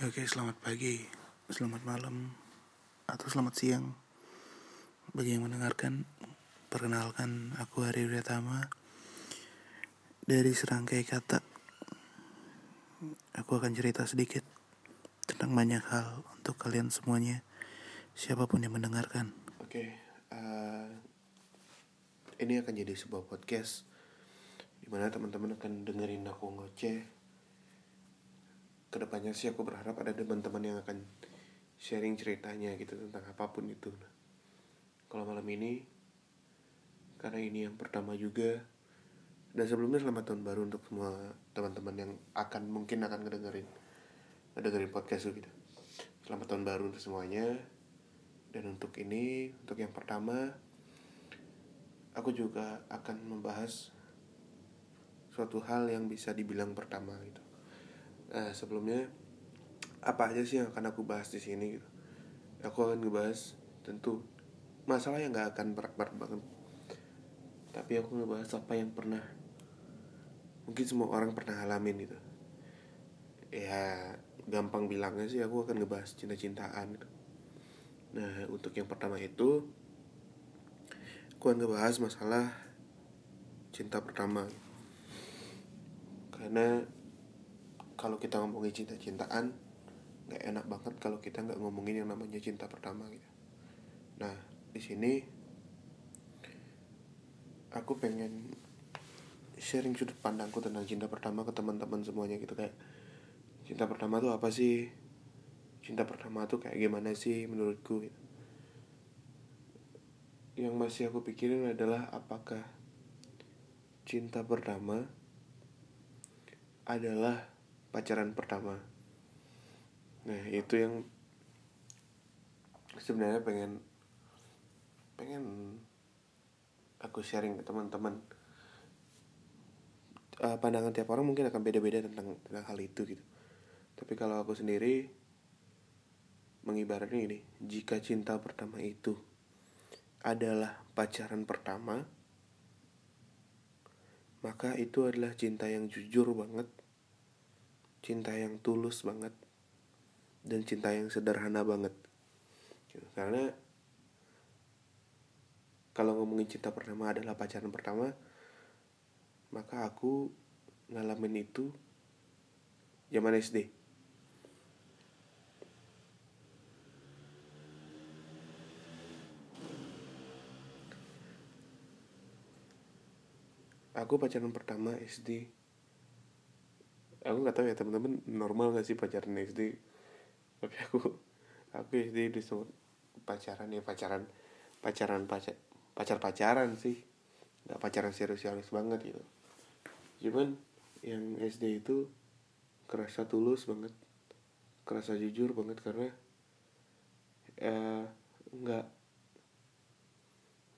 Oke, selamat pagi, selamat malam, atau selamat siang. Bagi yang mendengarkan, perkenalkan aku Hari Pratama dari serangkai kata. Aku akan cerita sedikit tentang banyak hal untuk kalian semuanya, siapa pun yang mendengarkan. Oke, uh, ini akan jadi sebuah podcast di mana teman-teman akan dengerin aku ngoceh ke depannya sih aku berharap ada teman-teman yang akan sharing ceritanya gitu tentang apa pun itu. Kalau malam ini karena ini yang pertama juga dan sebelumnya selamat tahun baru untuk semua teman-teman yang akan mungkin akan ngedengerin ngedengerin podcast gitu. Selamat tahun baru untuk semuanya. Dan untuk ini untuk yang pertama aku juga akan membahas suatu hal yang bisa dibilang pertama gitu Nah, sebelumnya apa aja sih yang akan aku bahas di sini gitu. Aku akan ngebahas tentu masalah yang gak akan berat-berat banget. Tapi aku ngebahas apa yang pernah mungkin semua orang pernah alamin gitu. Ya, gampang bilangnya sih aku akan ngebahas cinta-cintaan gitu. Nah, untuk yang pertama itu aku akan ngebahas masalah cinta pertama. Karena kalau kita ngomongin cinta-cintaan nggak enak banget kalau kita nggak ngomongin yang namanya cinta pertama gitu nah di sini aku pengen sharing sudut pandangku tentang cinta pertama ke teman-teman semuanya gitu kayak cinta pertama tuh apa sih cinta pertama tuh kayak gimana sih menurutku gitu. yang masih aku pikirin adalah apakah cinta pertama adalah pacaran pertama. Nah itu yang sebenarnya pengen pengen aku sharing ke teman-teman. Uh, pandangan tiap orang mungkin akan beda-beda tentang tentang hal itu gitu. Tapi kalau aku sendiri mengibaratnya ini jika cinta pertama itu adalah pacaran pertama maka itu adalah cinta yang jujur banget cinta yang tulus banget dan cinta yang sederhana banget gitu. karena kalau ngomongin cinta pertama adalah pacaran pertama maka aku ngalamin itu zaman SD aku pacaran pertama SD aku nggak tahu ya teman-teman normal gak sih pacaran SD tapi aku aku SD disebut pacaran ya pacaran pacaran pacar pacar pacaran sih. Nggak pacaran serius serius banget gitu. Cuman yang SD itu kerasa tulus banget kerasa jujur banget karena eh, nggak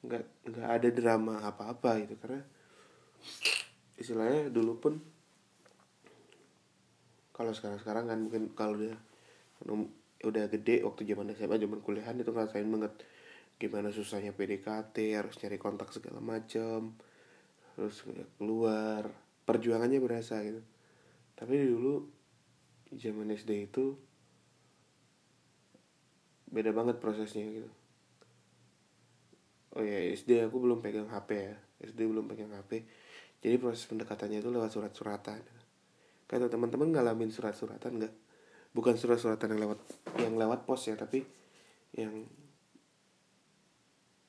nggak nggak ada drama apa apa gitu. Karena istilahnya dulu pun kalau sekarang sekarang kan mungkin kalau dia udah gede waktu zaman SMA zaman kuliahan itu ngerasain banget gimana susahnya PDKT harus nyari kontak segala macam terus keluar perjuangannya berasa gitu. Tapi dulu zaman SD itu beda banget prosesnya gitu. Oh ya SD aku belum pegang HP ya SD belum pegang HP jadi proses pendekatannya itu lewat surat-suratan kata teman-teman ngalamin surat-suratan nggak? Bukan surat-suratan yang lewat yang lewat pos ya tapi yang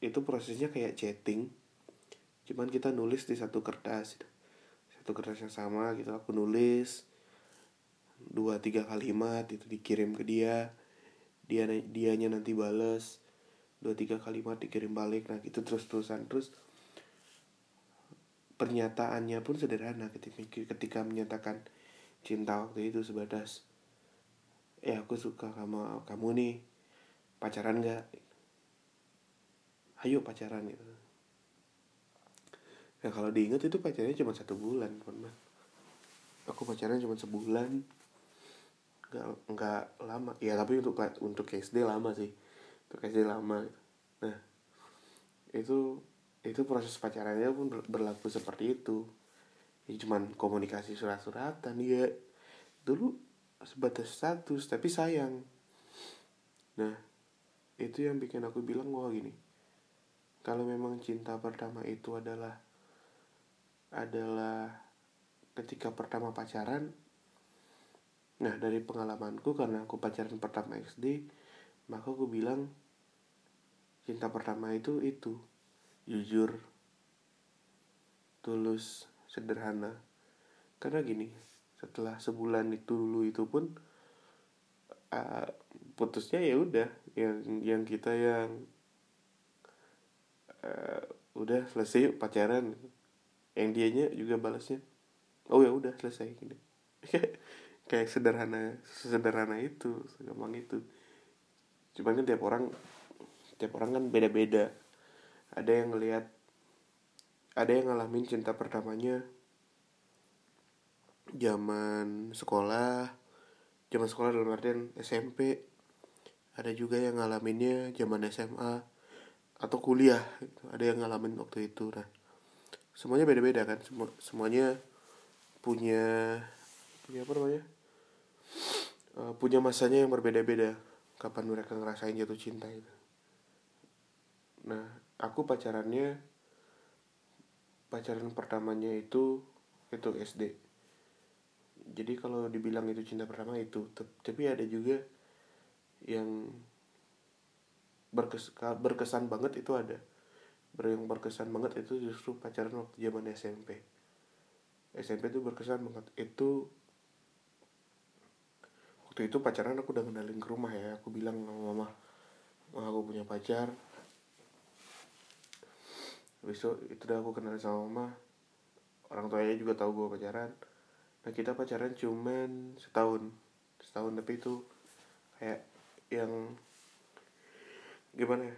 itu prosesnya kayak chatting. Cuman kita nulis di satu kertas gitu. satu kertas yang sama gitu aku nulis. Dua tiga kalimat itu dikirim ke dia. Dia dianya nanti bales. Dua tiga kalimat dikirim balik. Nah itu terus terusan terus pernyataannya pun sederhana ketika ketika menyatakan cinta waktu itu sebatas ya aku suka sama kamu nih pacaran gak ayo pacaran gitu. Ya kalau diingat itu pacarnya cuma satu bulan pernah aku pacaran cuma sebulan. Nggak nggak lama. Ya tapi untuk untuk SD lama sih. Untuk SD lama nah itu itu proses pacarannya pun berlaku seperti itu ya cuman komunikasi surat-suratan ya. Dulu sebatas status tapi sayang. Nah itu yang bikin aku bilang wah gini. Kalau memang cinta pertama itu adalah adalah ketika pertama pacaran nah dari pengalamanku karena aku pacaran pertama SD maka aku bilang cinta pertama itu itu. Jujur tulus sederhana. Karena gini setelah sebulan itu dulu itu pun uh, putusnya ya udah yang yang kita yang uh, udah selesai pacaran. Yang dianya juga balasnya oh ya udah selesai gini kayak sederhana sederhana itu segampang itu. Cuman kan tiap orang tiap orang kan beda-beda. Ada yang ngelihat ada yang ngalamin cinta pertamanya. Zaman sekolah. Zaman sekolah dalam artian SMP ada juga yang ngalaminnya zaman SMA atau kuliah gitu. ada yang ngalamin waktu itu. Nah semuanya beda-beda kan? Semua semuanya punya punya apa namanya? Uh, punya masanya yang berbeda-beda. Kapan mereka ngerasain jatuh cinta itu nah aku pacarannya pacaran pertamanya itu itu SD jadi kalau dibilang itu cinta pertama itu tapi ada juga yang berkes, berkesan banget itu ada. Yang berkesan banget itu justru pacaran waktu zaman SMP SMP itu berkesan banget. Itu waktu itu pacaran aku udah ngendalin ke rumah ya. Aku bilang sama mama mama aku punya pacar besok itu udah aku kenal sama mama. Orang tuanya juga tahu gue pacaran. Nah kita pacaran cuman setahun. Setahun tapi itu kayak yang gimana ya?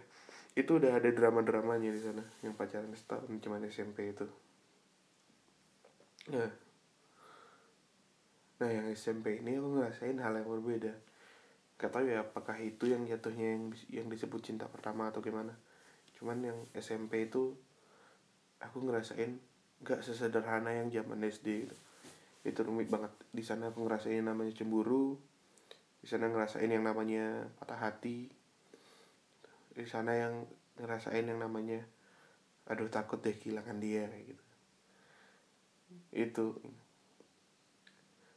Itu udah ada drama dramanya di sana yang pacaran setahun cuman SMP itu. Nah. Nah yang SMP ini aku ngerasain hal yang berbeda. Gak ya apakah itu yang jatuhnya yang yang disebut cinta pertama atau gimana. Cuman yang SMP itu aku ngerasain gak sesederhana yang zaman SD gitu. Itu rumit banget. Di sana aku ngerasain namanya cemburu di sana ngerasain yang namanya patah hati di sana yang ngerasain yang namanya aduh takut deh kehilangan dia kayak gitu. Itu.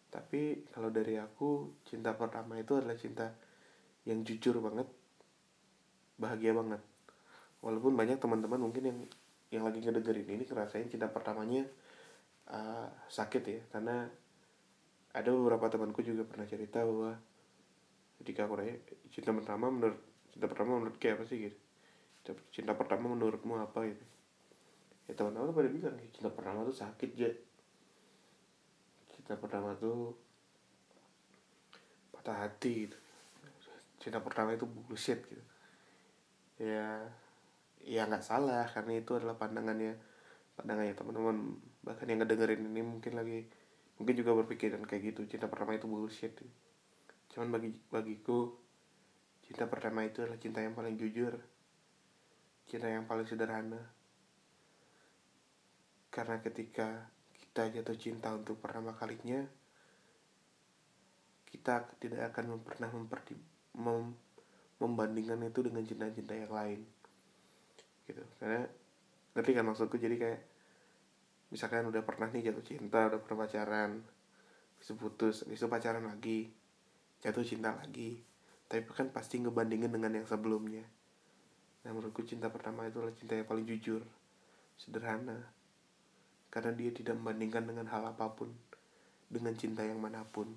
Tapi kalau dari aku cinta pertama itu adalah cinta yang jujur banget bahagia banget. Walaupun banyak teman-teman mungkin yang yang lagi ngedengerin ini ngerasain cinta pertamanya uh, sakit ya. Karena ada beberapa temanku juga pernah cerita bahwa ketika aku nanya cinta pertama menurut cinta pertama menurut kayak apa sih? Gitu. Cinta, pertama menurutmu apa? Gitu. Ya teman-teman pada bilang cinta pertama tuh sakit ya cinta pertama tuh patah hati gitu. Cinta pertama itu bullshit gitu. Ya ya nggak salah karena itu adalah pandangannya pandangannya teman-teman. Bahkan yang ngedengerin ini mungkin lagi mungkin juga berpikiran kayak gitu cinta pertama itu bullshit. Cuman bagi bagiku cinta pertama itu adalah cinta yang paling jujur cinta yang paling sederhana. Karena ketika kita jatuh cinta untuk pertama kalinya kita tidak akan pernah memperdi mem, membandingkan itu dengan cinta-cinta yang lain gitu. Karena ngerti kan maksudku? Jadi kayak misalkan udah pernah nih jatuh cinta udah pernah pacaran bisa putus bisa pacaran lagi jatuh cinta lagi tapi kan pasti ngebandingin dengan yang sebelumnya. Nah menurutku cinta pertama itu adalah cinta yang paling jujur sederhana. Karena dia tidak membandingkan dengan hal apa pun dengan cinta yang mana pun